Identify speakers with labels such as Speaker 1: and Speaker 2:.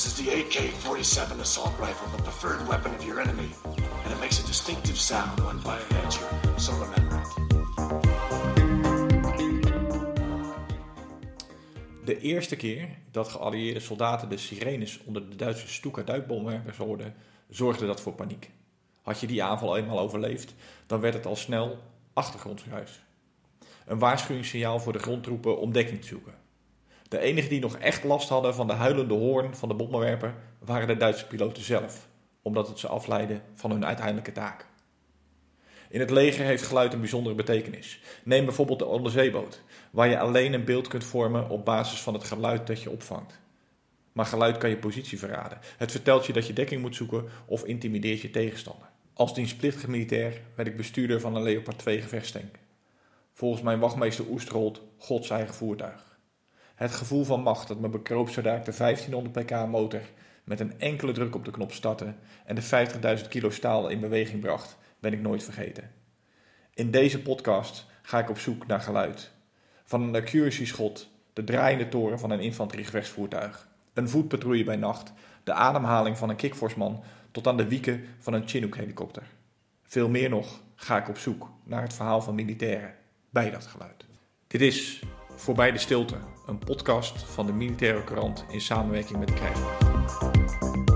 Speaker 1: AK-47 assault rifle, the preferred weapon of your enemy. And it makes a distinctive sound when fired at you, so remember it.
Speaker 2: De eerste keer dat geallieerde soldaten de sirenes onder de Duitse Stuka-duikbomwerpers hoorden, zorgde dat voor paniek. Had je die aanval eenmaal overleefd, dan werd het al snel achtergrondsruis. Een waarschuwingssignaal voor de grondtroepen om dekking te zoeken. De enigen die nog echt last hadden van de huilende hoorn van de bommenwerper waren de Duitse piloten zelf, omdat het ze afleidde van hun uiteindelijke taak. In het leger heeft geluid een bijzondere betekenis. Neem bijvoorbeeld de onderzeeboot, waar je alleen een beeld kunt vormen op basis van het geluid dat je opvangt. Maar geluid kan je positie verraden. Het vertelt je dat je dekking moet zoeken of intimideert je tegenstander. Als dienstplichtig militair werd ik bestuurder van een Leopard 2 gevechtstank. Volgens mijn wachtmeester Oestrold Gods eigen voertuig. Het gevoel van macht dat me bekroop zodra ik de 1500 pk motor met een enkele druk op de knop startte en de 50.000 kilo staal in beweging bracht, ben ik nooit vergeten. In deze podcast ga ik op zoek naar geluid. Van een accuracy-schot, de draaiende toren van een infanteriegevechtsvoertuig, een voetpatrouille bij nacht, de ademhaling van een kickforceman tot aan de wieken van een Chinook-helikopter. Veel meer nog ga ik op zoek naar het verhaal van militairen bij dat geluid. Dit is Voorbij de Stilte, een podcast van de Militaire Krant in samenwerking met Krijg.